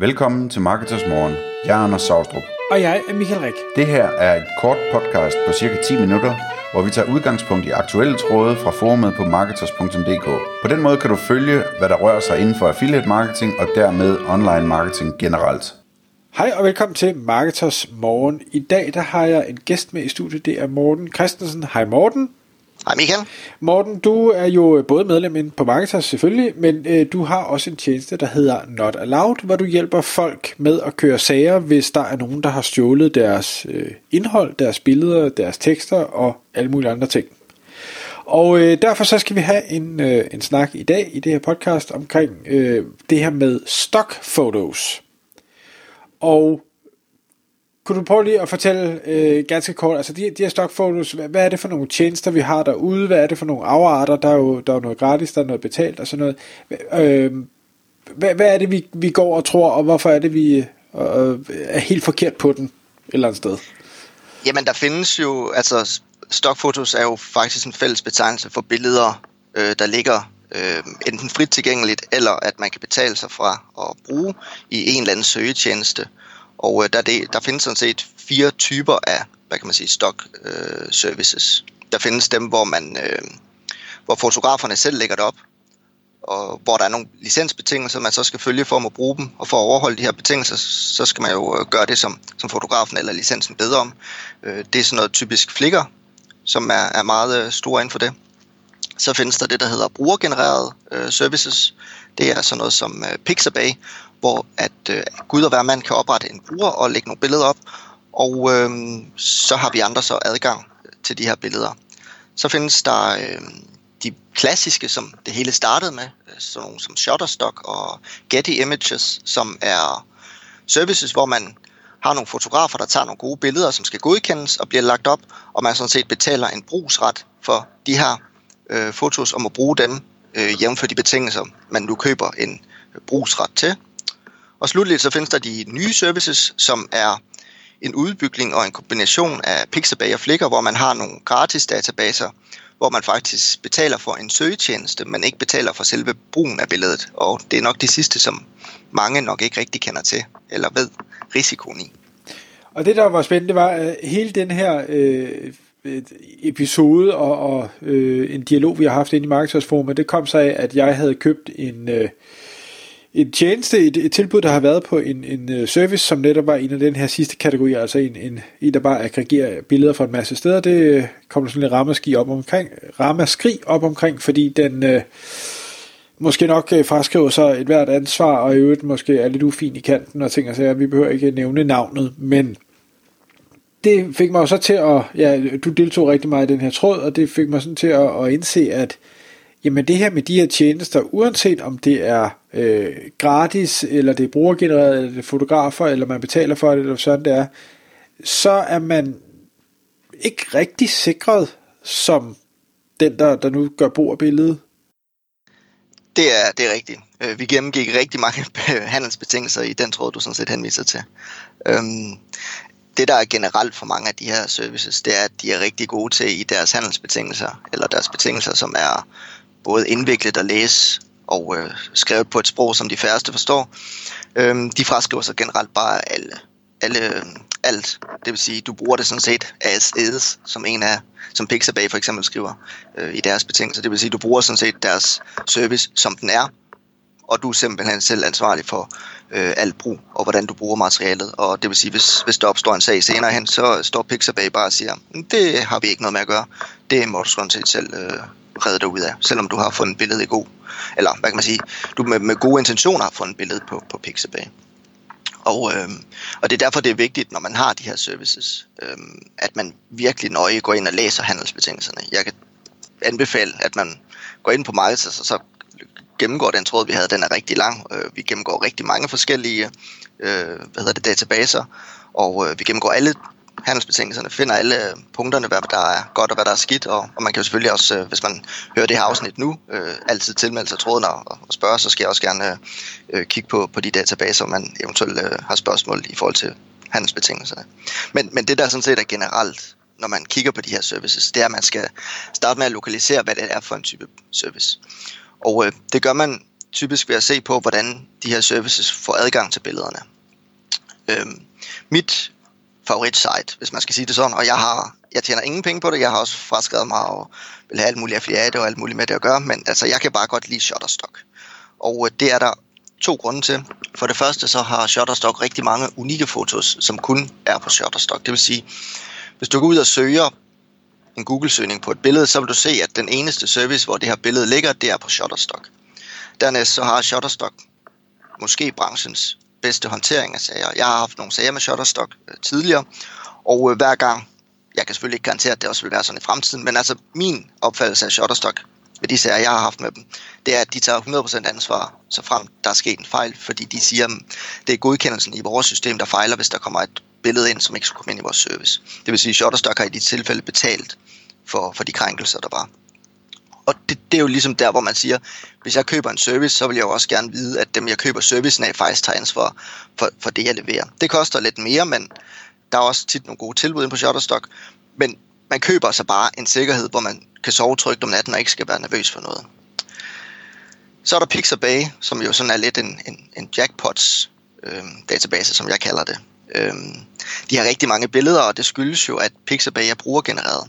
Velkommen til Marketers Morgen. Jeg er Anders Saustrup. Og jeg er Michael Rik. Det her er et kort podcast på cirka 10 minutter, hvor vi tager udgangspunkt i aktuelle tråde fra forumet på marketers.dk. På den måde kan du følge, hvad der rører sig inden for affiliate marketing og dermed online marketing generelt. Hej og velkommen til Marketers Morgen. I dag der har jeg en gæst med i studiet, det er Morten Christensen. Hej Morten. Hej Michael. Morten, du er jo både medlem inde på Marketers selvfølgelig, men øh, du har også en tjeneste, der hedder Not Allowed, hvor du hjælper folk med at køre sager, hvis der er nogen, der har stjålet deres øh, indhold, deres billeder, deres tekster og alle mulige andre ting. Og øh, derfor så skal vi have en, øh, en snak i dag i det her podcast omkring øh, det her med stock photos. Og kunne du prøve lige at fortælle øh, ganske kort, altså de, de her stockfotos, hvad, hvad er det for nogle tjenester, vi har derude? Hvad er det for nogle afarter? Der er jo, der er noget gratis, der er noget betalt og sådan noget. Øh, hvad, hvad er det, vi, vi går og tror, og hvorfor er det, vi øh, er helt forkert på den et eller andet sted? Jamen, der findes jo, altså stockfotos er jo faktisk en fælles betegnelse for billeder, øh, der ligger øh, enten frit tilgængeligt, eller at man kan betale sig fra at bruge i en eller anden søgetjeneste. Og øh, der, det, der findes sådan set fire typer af, hvad kan man sige, stock øh, services. Der findes dem, hvor man, øh, hvor fotograferne selv lægger det op, og hvor der er nogle licensbetingelser, man så skal følge for at bruge dem, og for at overholde de her betingelser, så skal man jo øh, gøre det, som, som fotografen eller licensen beder om. Øh, det er sådan noget typisk flikker, som er, er meget øh, store inden for det. Så findes der det, der hedder brugergenererede øh, services. Det er sådan noget som øh, Pixabay, hvor at øh, Gud og hver mand kan oprette en bruger og lægge nogle billeder op, og øh, så har vi andre så adgang til de her billeder. Så findes der øh, de klassiske, som det hele startede med, øh, sådan nogle som Shutterstock og Getty Images, som er services, hvor man har nogle fotografer, der tager nogle gode billeder, som skal godkendes og bliver lagt op, og man sådan set betaler en brugsret for de her øh, fotos om at bruge dem øh, jævnfør de betingelser, man nu køber en brugsret til. Og slutligt så findes der de nye services, som er en udbygning og en kombination af Pixabay og Flickr, hvor man har nogle gratis databaser, hvor man faktisk betaler for en søgetjeneste, men ikke betaler for selve brugen af billedet. Og det er nok det sidste, som mange nok ikke rigtig kender til, eller ved risikoen i. Og det, der var spændende, var at hele den her øh, episode og, og øh, en dialog, vi har haft inde i Markedsforum, det kom så af, at jeg havde købt en... Øh, en tjeneste, et, et tilbud, der har været på en, en øh, service, som netop var en af den her sidste kategori, altså en, en, en der bare aggregerer billeder fra en masse steder, det øh, kommer sådan lidt ramaskrig op omkring, ramaskrig op omkring, fordi den øh, måske nok øh, fraskriver sig et hvert ansvar, og i øvrigt måske er lidt ufin i kanten, og tænker sig, at vi behøver ikke nævne navnet, men det fik mig jo så til at, ja, du deltog rigtig meget i den her tråd, og det fik mig sådan til at, at indse, at jamen det her med de her tjenester, uanset om det er øh, gratis, eller det er brugergenereret, eller det er fotografer, eller man betaler for det, eller sådan det er, så er man ikke rigtig sikret som den, der, der nu gør brug af billedet. Det er, det er rigtigt. Øh, vi gennemgik rigtig mange handelsbetingelser i den tråd, du sådan set henviser til. Øhm, det, der er generelt for mange af de her services, det er, at de er rigtig gode til i deres handelsbetingelser, eller deres betingelser, som er både indviklet at læse og øh, skrevet på et sprog, som de færreste forstår. Øhm, de fraskriver sig generelt bare alle, alle, alt. Det vil sige, du bruger det sådan set as is, som en af, som Pixabay for eksempel skriver øh, i deres betingelser. Det vil sige, du bruger sådan set deres service, som den er, og du er simpelthen selv ansvarlig for øh, alt brug, og hvordan du bruger materialet. Og det vil sige, hvis, hvis der opstår en sag senere hen, så står Pixabay bare og siger, mm, det har vi ikke noget med at gøre. Det må du sådan set selv øh, redde dig ud af, selvom du har fundet billedet i god, eller hvad kan man sige, du med, med gode intentioner har fundet billedet på, på Pixabay. Og, øh, og det er derfor, det er vigtigt, når man har de her services, øh, at man virkelig nøje går ind og læser handelsbetingelserne. Jeg kan anbefale, at man går ind på markedet, og så gennemgår den tråd, vi havde. Den er rigtig lang. Øh, vi gennemgår rigtig mange forskellige øh, hvad hedder det, databaser, og øh, vi gennemgår alle handelsbetingelserne, finder alle øh, punkterne, hvad der er godt og hvad der er skidt, og, og man kan jo selvfølgelig også, øh, hvis man hører det her afsnit nu, øh, altid tilmelde sig tråden og, og spørge, så skal jeg også gerne øh, øh, kigge på, på de databaser, man eventuelt øh, har spørgsmål i forhold til handelsbetingelserne. Men, men det der sådan set er generelt, når man kigger på de her services, det er, at man skal starte med at lokalisere, hvad det er for en type service. Og øh, det gør man typisk ved at se på, hvordan de her services får adgang til billederne. Øh, mit favoritsite, hvis man skal sige det sådan, og jeg har jeg tjener ingen penge på det, jeg har også fraskrevet mig og vil have alt muligt affiliate og alt muligt med det at gøre, men altså jeg kan bare godt lide Shutterstock. Og øh, det er der to grunde til. For det første så har Shutterstock rigtig mange unikke fotos, som kun er på Shutterstock. Det vil sige, hvis du går ud og søger en Google-søgning på et billede, så vil du se, at den eneste service, hvor det her billede ligger, det er på Shutterstock. Dernæst så har Shutterstock måske branchens bedste håndtering af sager. Jeg har haft nogle sager med Shutterstock øh, tidligere, og øh, hver gang, jeg kan selvfølgelig ikke garantere, at det også vil være sådan i fremtiden, men altså min opfattelse af Shutterstock med de sager, jeg har haft med dem, det er, at de tager 100% ansvar, så frem der er sket en fejl, fordi de siger, at det er godkendelsen i vores system, der fejler, hvis der kommer et billede ind, som ikke skulle komme ind i vores service. Det vil sige, at Shutterstock har i de tilfælde betalt for, for de krænkelser, der var. Og det, det er jo ligesom der, hvor man siger, hvis jeg køber en service, så vil jeg jo også gerne vide, at dem, jeg køber servicen af, faktisk tager ansvar for, for det, jeg leverer. Det koster lidt mere, men der er også tit nogle gode tilbud på Shutterstock. Men man køber så bare en sikkerhed, hvor man kan sove trygt om natten og ikke skal være nervøs for noget. Så er der Pixabay, som jo sådan er lidt en, en, en jackpots øh, database, som jeg kalder det. Øhm, de har rigtig mange billeder, og det skyldes jo, at Pixabay er brugergenereret.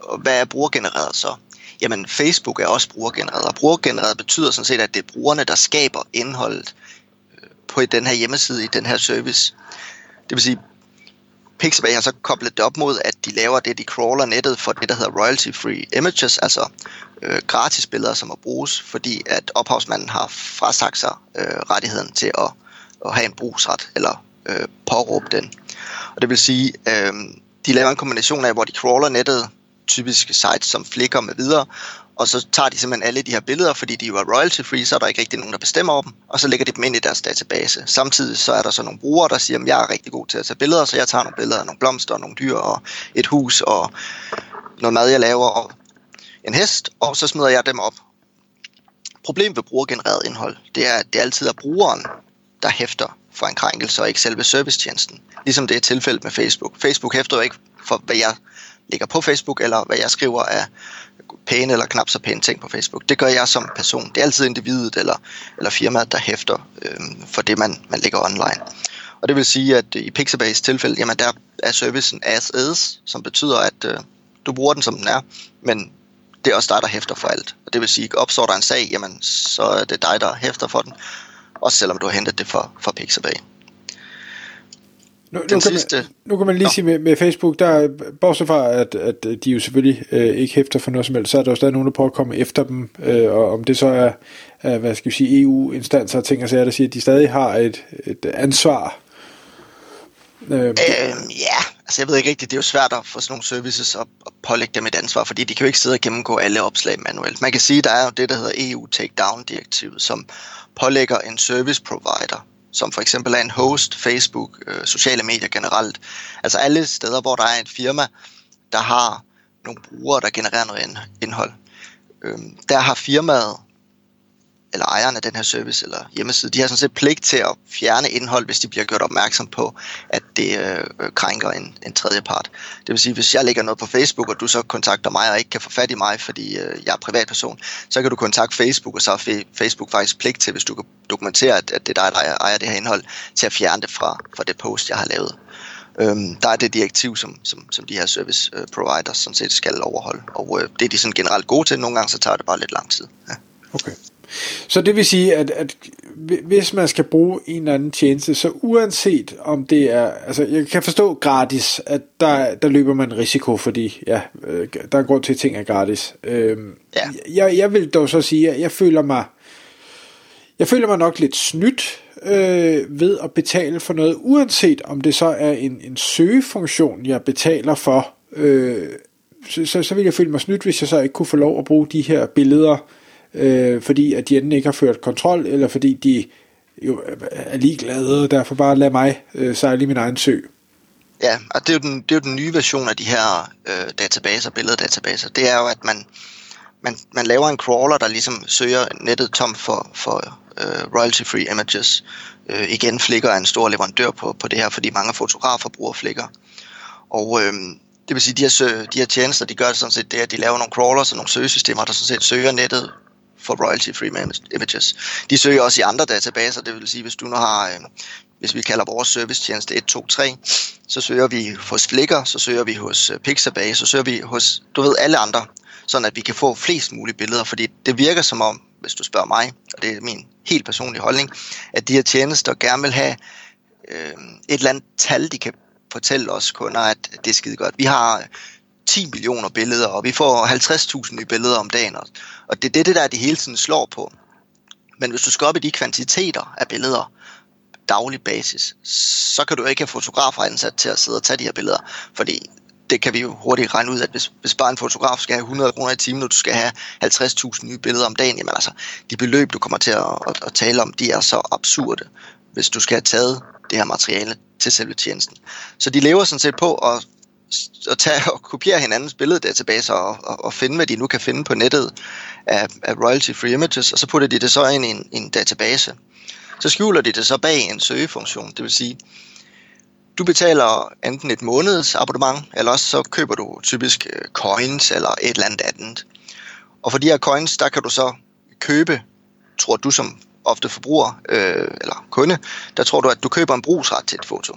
Og hvad er brugergenereret så? Jamen, Facebook er også brugergenereret, og brugergenereret betyder sådan set, at det er brugerne, der skaber indholdet øh, på den her hjemmeside, i den her service. Det vil sige, Pixabay har så koblet det op mod, at de laver det, de crawler nettet for det, der hedder royalty-free images, altså øh, gratis billeder, som må bruges, fordi at ophavsmanden har frasagt sig øh, rettigheden til at, at have en brugsret, eller øh, påråbe den. Og det vil sige, øh, de laver en kombination af, hvor de crawler nettet, typiske sites som Flickr med videre, og så tager de simpelthen alle de her billeder, fordi de jo er royalty free, så er der ikke rigtig nogen, der bestemmer over dem, og så lægger de dem ind i deres database. Samtidig så er der så nogle brugere, der siger, at jeg er rigtig god til at tage billeder, så jeg tager nogle billeder af nogle blomster, nogle dyr og et hus og noget mad, jeg laver og en hest, og så smider jeg dem op. Problemet ved brugergenereret indhold, det er, at det altid er brugeren, der hæfter for en krænkelse, og ikke selve servicetjenesten. Ligesom det er tilfældet med Facebook. Facebook hæfter jo ikke for, hvad jeg lægger på Facebook, eller hvad jeg skriver af pæne eller knap så pæne ting på Facebook. Det gør jeg som person. Det er altid individet eller, eller firmaet, der hæfter øh, for det, man, man lægger online. Og det vil sige, at i Pixabays tilfælde, jamen der er servicen as is, som betyder, at øh, du bruger den, som den er, men det er også dig, der hæfter for alt. Og det vil sige, at opstår der en sag, jamen så er det dig, der hæfter for den, også selvom du har hentet det fra, fra Pixabay. Nu, nu, kan sidste... man, nu kan man lige Nå. sige med, med Facebook, der bortset fra, at, at de jo selvfølgelig øh, ikke hæfter for noget som helst, så er der jo stadig nogen, der prøver at komme efter dem, øh, og om det så er, er hvad skal vi sige, EU-instanser og ting og sager, der siger, at de stadig har et, et ansvar. Øh, øh, ja, altså jeg ved ikke rigtigt, det er jo svært at få sådan nogle services op og pålægge dem et ansvar, fordi de kan jo ikke sidde og gennemgå alle opslag manuelt. Man kan sige, at der er jo det, der hedder EU Takedown-direktivet, som pålægger en service provider som for eksempel er en host, Facebook, øh, sociale medier generelt. Altså alle steder, hvor der er et firma, der har nogle brugere, der genererer noget indhold. Øh, der har firmaet eller ejeren af den her service eller hjemmeside, de har sådan set pligt til at fjerne indhold, hvis de bliver gjort opmærksom på, at det øh, krænker en, en tredje part. Det vil sige, hvis jeg lægger noget på Facebook, og du så kontakter mig og ikke kan få fat i mig, fordi øh, jeg er privatperson, så kan du kontakte Facebook, og så har Facebook faktisk pligt til, hvis du kan dokumentere, at, at det er dig, der ejer det her indhold, til at fjerne det fra, fra det post, jeg har lavet. Øhm, der er det direktiv, som, som, som de her service øh, providers sådan set skal overholde, og øh, det er de sådan generelt gode til. Nogle gange så tager det bare lidt lang tid. Ja. Så det vil sige, at, at hvis man skal bruge en eller anden tjeneste, så uanset om det er, altså jeg kan forstå gratis, at der, der løber man risiko, fordi ja, øh, der er grund til, at ting er gratis. Øhm, ja. jeg, jeg vil dog så sige, at jeg føler mig, jeg føler mig nok lidt snydt øh, ved at betale for noget, uanset om det så er en, en søgefunktion, jeg betaler for, øh, så, så, så vil jeg føle mig snydt, hvis jeg så ikke kunne få lov at bruge de her billeder, øh, fordi at de enten ikke har ført kontrol, eller fordi de jo er ligeglade, og derfor bare lade mig øh, sejle i min egen sø. Ja, og det er jo den, det er jo den nye version af de her øh, databaser, billeddatabaser. Det er jo, at man, man, man laver en crawler, der ligesom søger nettet tom for, for øh, royalty-free images. Øh, igen, Flickr er en stor leverandør på, på det her, fordi mange fotografer bruger Flickr. Og øh, det vil sige, de her, de her tjenester, de gør det sådan set det, at de laver nogle crawlers og nogle søgesystemer, der sådan set søger nettet for royalty-free images. De søger også i andre databaser, det vil sige, hvis du nu har, øh, hvis vi kalder vores servicetjeneste 123, så søger vi hos Flickr, så søger vi hos øh, Pixabay, så søger vi hos, du ved, alle andre, sådan at vi kan få flest mulige billeder, fordi det virker som om, hvis du spørger mig, og det er min helt personlige holdning, at de her tjenester gerne vil have øh, et eller andet tal, de kan fortælle os kunder, at det er skide godt. Vi har 10 millioner billeder, og vi får 50.000 nye billeder om dagen. Og det er det, det der, de hele tiden slår på. Men hvis du skal op i de kvantiteter af billeder, daglig basis, så kan du ikke have fotografer ansat til at sidde og tage de her billeder, fordi det kan vi jo hurtigt regne ud, at hvis, hvis bare en fotograf skal have 100 kroner i timen, og du skal have 50.000 nye billeder om dagen, jamen altså, de beløb, du kommer til at, at, at tale om, de er så absurde, hvis du skal have taget det her materiale til selve tjenesten. Så de lever sådan set på at, at tage og kopiere hinandens billeddatabaser og, og, og finde, hvad de nu kan finde på nettet af, af royalty-free images, og så putter de det så ind i en, en database. Så skjuler de det så bag en søgefunktion, det vil sige, du betaler enten et måneds abonnement, eller også så køber du typisk øh, coins eller et eller andet andet. Og for de her coins, der kan du så købe, tror du som ofte forbruger øh, eller kunde, der tror du, at du køber en brugsret til et foto.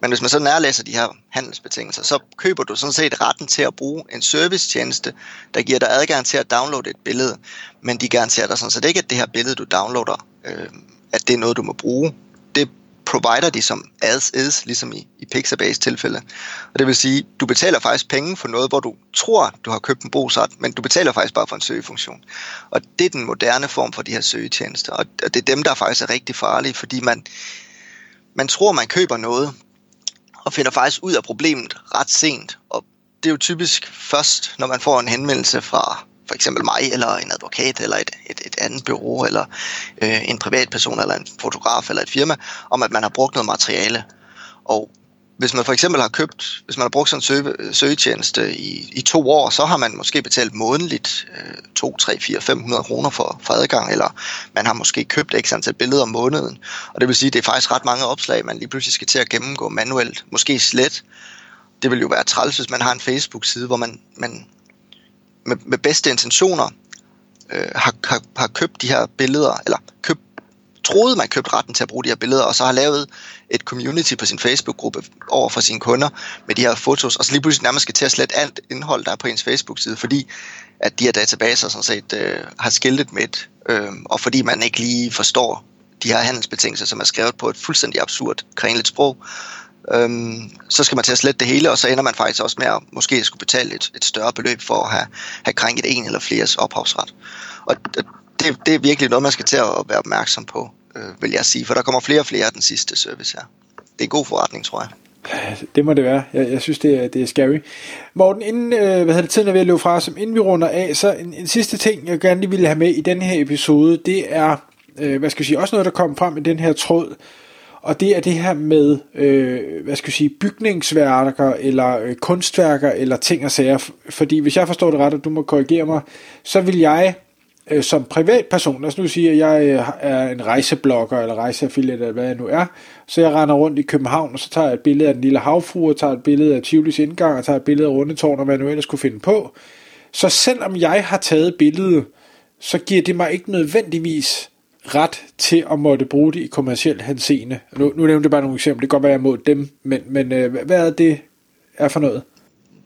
Men hvis man så nærlæser de her handelsbetingelser, så køber du sådan set retten til at bruge en servicetjeneste, der giver dig adgang til at downloade et billede, men de garanterer dig sådan set ikke, at det her billede, du downloader, øh, at det er noget, du må bruge. Provider de som as is, ligesom i, i Pixabays tilfælde. Og det vil sige, du betaler faktisk penge for noget, hvor du tror, du har købt en brugsret, men du betaler faktisk bare for en søgefunktion. Og det er den moderne form for de her søgetjenester. Og det er dem, der faktisk er rigtig farlige, fordi man, man tror, man køber noget, og finder faktisk ud af problemet ret sent. Og det er jo typisk først, når man får en henvendelse fra for eksempel mig, eller en advokat, eller et, et, et andet bureau, eller øh, en privatperson, eller en fotograf, eller et firma, om at man har brugt noget materiale. Og hvis man for eksempel har købt, hvis man har brugt sådan en søge, søgetjeneste i, i to år, så har man måske betalt månedligt øh, 2, 3, 4, 500 kroner for, for adgang, eller man har måske købt x antal billeder om måneden. Og det vil sige, at det er faktisk ret mange opslag, man lige pludselig skal til at gennemgå manuelt, måske slet. Det vil jo være træls, hvis man har en Facebook-side, hvor man, man med, med bedste intentioner øh, har, har, har købt de her billeder, eller købt, troede man købte retten til at bruge de her billeder, og så har lavet et community på sin Facebook-gruppe over for sine kunder med de her fotos, og så lige pludselig nærmest skal til at slette alt indhold, der er på ens Facebook-side, fordi at de her databaser sådan set øh, har skiltet med et, øh, og fordi man ikke lige forstår de her handelsbetingelser, som er skrevet på et fuldstændig absurd, kringligt sprog, øhm, så skal man til at slette det hele, og så ender man faktisk også med at måske skulle betale et, et større beløb for at have, have krænket en eller fleres ophavsret. Og det, det er virkelig noget, man skal til at være opmærksom på, øh, vil jeg sige, for der kommer flere og flere af den sidste service her. Det er en god forretning, tror jeg. Det må det være. Jeg, jeg synes, det er, det er scary. Morten, inden øh, hvad hedder det, tiden er ved at løbe fra som inden vi runder af, så en, en sidste ting, jeg gerne lige ville have med i den her episode, det er, øh, hvad skal jeg sige, også noget, der kom frem i den her tråd, og det er det her med, øh, hvad skal jeg sige, bygningsværker, eller øh, kunstværker, eller ting og sager. Fordi hvis jeg forstår det ret, og du må korrigere mig, så vil jeg øh, som privatperson, lad os nu sige, at jeg øh, er en rejseblogger, eller rejseaffiliate, eller hvad jeg nu er, så jeg render rundt i København, og så tager jeg et billede af den lille havfru, og tager et billede af Tivolis indgang, og tager et billede af Rundetårn, og hvad jeg nu ellers kunne finde på. Så selvom jeg har taget billedet, så giver det mig ikke nødvendigvis ret til at måtte bruge det i kommersiel henseende. Nu, nu nævnte jeg bare nogle eksempler, det kan godt være mod dem, men, men øh, hvad er det er for noget?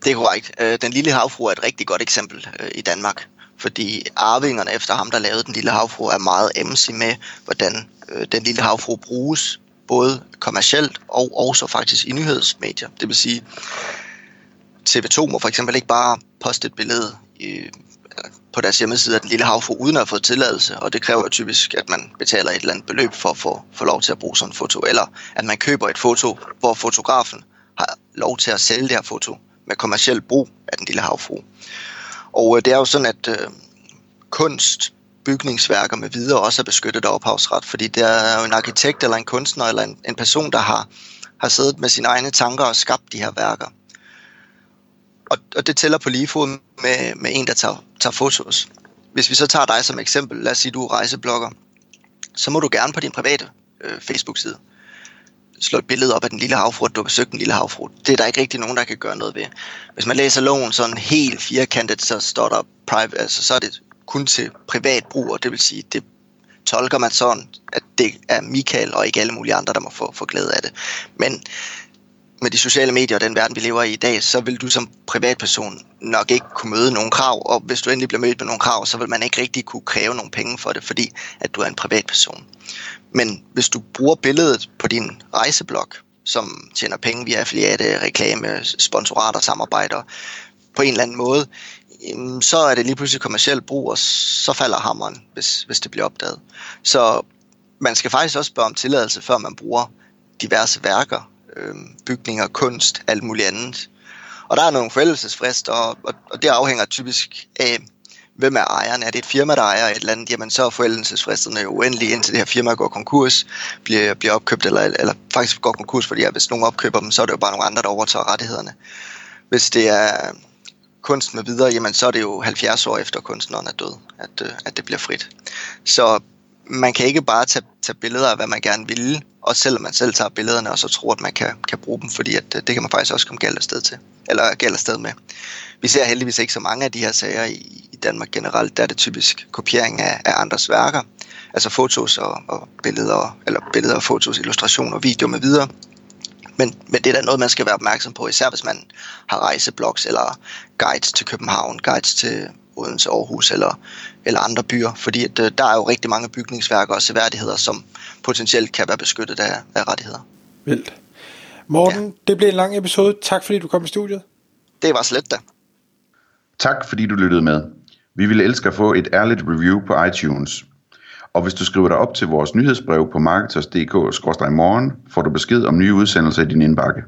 Det er korrekt. Øh, den lille havfru er et rigtig godt eksempel øh, i Danmark, fordi arvingerne efter ham, der lavede den lille havfru, er meget emsig med, hvordan øh, den lille havfru bruges, både kommercielt og også faktisk i nyhedsmedier. Det vil sige, TV2 må for eksempel ikke bare poste et billede på deres hjemmeside af den lille havfru, uden at have fået tilladelse, og det kræver typisk, at man betaler et eller andet beløb for at få, for lov til at bruge sådan et foto, eller at man køber et foto, hvor fotografen har lov til at sælge det her foto med kommersiel brug af den lille havfru. Og øh, det er jo sådan, at øh, kunst, bygningsværker med videre også er beskyttet af ophavsret, fordi det er jo en arkitekt eller en kunstner eller en, en person, der har, har siddet med sine egne tanker og skabt de her værker og, og det tæller på lige fod med, med en, der tager, tager fotos. Hvis vi så tager dig som eksempel, lad os sige, du er rejseblogger, så må du gerne på din private øh, Facebook-side slå et billede op af den lille havfru, du har besøgt den lille havfru. Det er der ikke rigtig nogen, der kan gøre noget ved. Hvis man læser loven sådan helt firkantet, så står der private, altså så er det kun til privat brug, og det vil sige, det tolker man sådan, at det er Michael og ikke alle mulige andre, der må få, få glæde af det. Men med de sociale medier og den verden, vi lever i i dag, så vil du som privatperson nok ikke kunne møde nogen krav, og hvis du endelig bliver mødt med nogle krav, så vil man ikke rigtig kunne kræve nogle penge for det, fordi at du er en privatperson. Men hvis du bruger billedet på din rejseblog, som tjener penge via affiliate, reklame, sponsorater, samarbejder, på en eller anden måde, så er det lige pludselig kommersielt brug, og så falder hammeren, hvis, hvis det bliver opdaget. Så man skal faktisk også spørge om tilladelse, før man bruger diverse værker, øh, bygninger, kunst, alt muligt andet. Og der er nogle forældelsesfrister, og, og, og det afhænger typisk af, hvem er ejeren? Er det et firma, der ejer et eller andet? Jamen så er forældelsesfristerne jo uendelige, indtil det her firma går konkurs, bliver, bliver opkøbt, eller, eller faktisk går konkurs, fordi ja, hvis nogen opkøber dem, så er det jo bare nogle andre, der overtager rettighederne. Hvis det er kunst med videre, jamen så er det jo 70 år efter kunstneren er død, at, øh, at det bliver frit. Så man kan ikke bare tage, tage billeder af, hvad man gerne vil, og selvom man selv tager billederne, og så tror, at man kan, kan bruge dem, fordi at, øh, det kan man faktisk også komme galt afsted til, eller galt afsted med. Vi ser heldigvis ikke så mange af de her sager i, i Danmark generelt, der er det typisk kopiering af, af andres værker, altså fotos og, og billeder, eller billeder, fotos, illustrationer, video med videre, men, men det er da noget, man skal være opmærksom på, især hvis man har rejseblogs eller guides til København, guides til Odense, Aarhus eller, eller andre byer, fordi at, øh, der er jo rigtig mange bygningsværker og seværdigheder, som potentielt kan være beskyttet af, af rettigheder. Vildt. Morten, ja. det blev en lang episode. Tak fordi du kom i studiet. Det var slet da. Tak fordi du lyttede med. Vi ville elske at få et ærligt review på iTunes. Og hvis du skriver dig op til vores nyhedsbrev på marketers.dk-morgen, får du besked om nye udsendelser i din indbakke.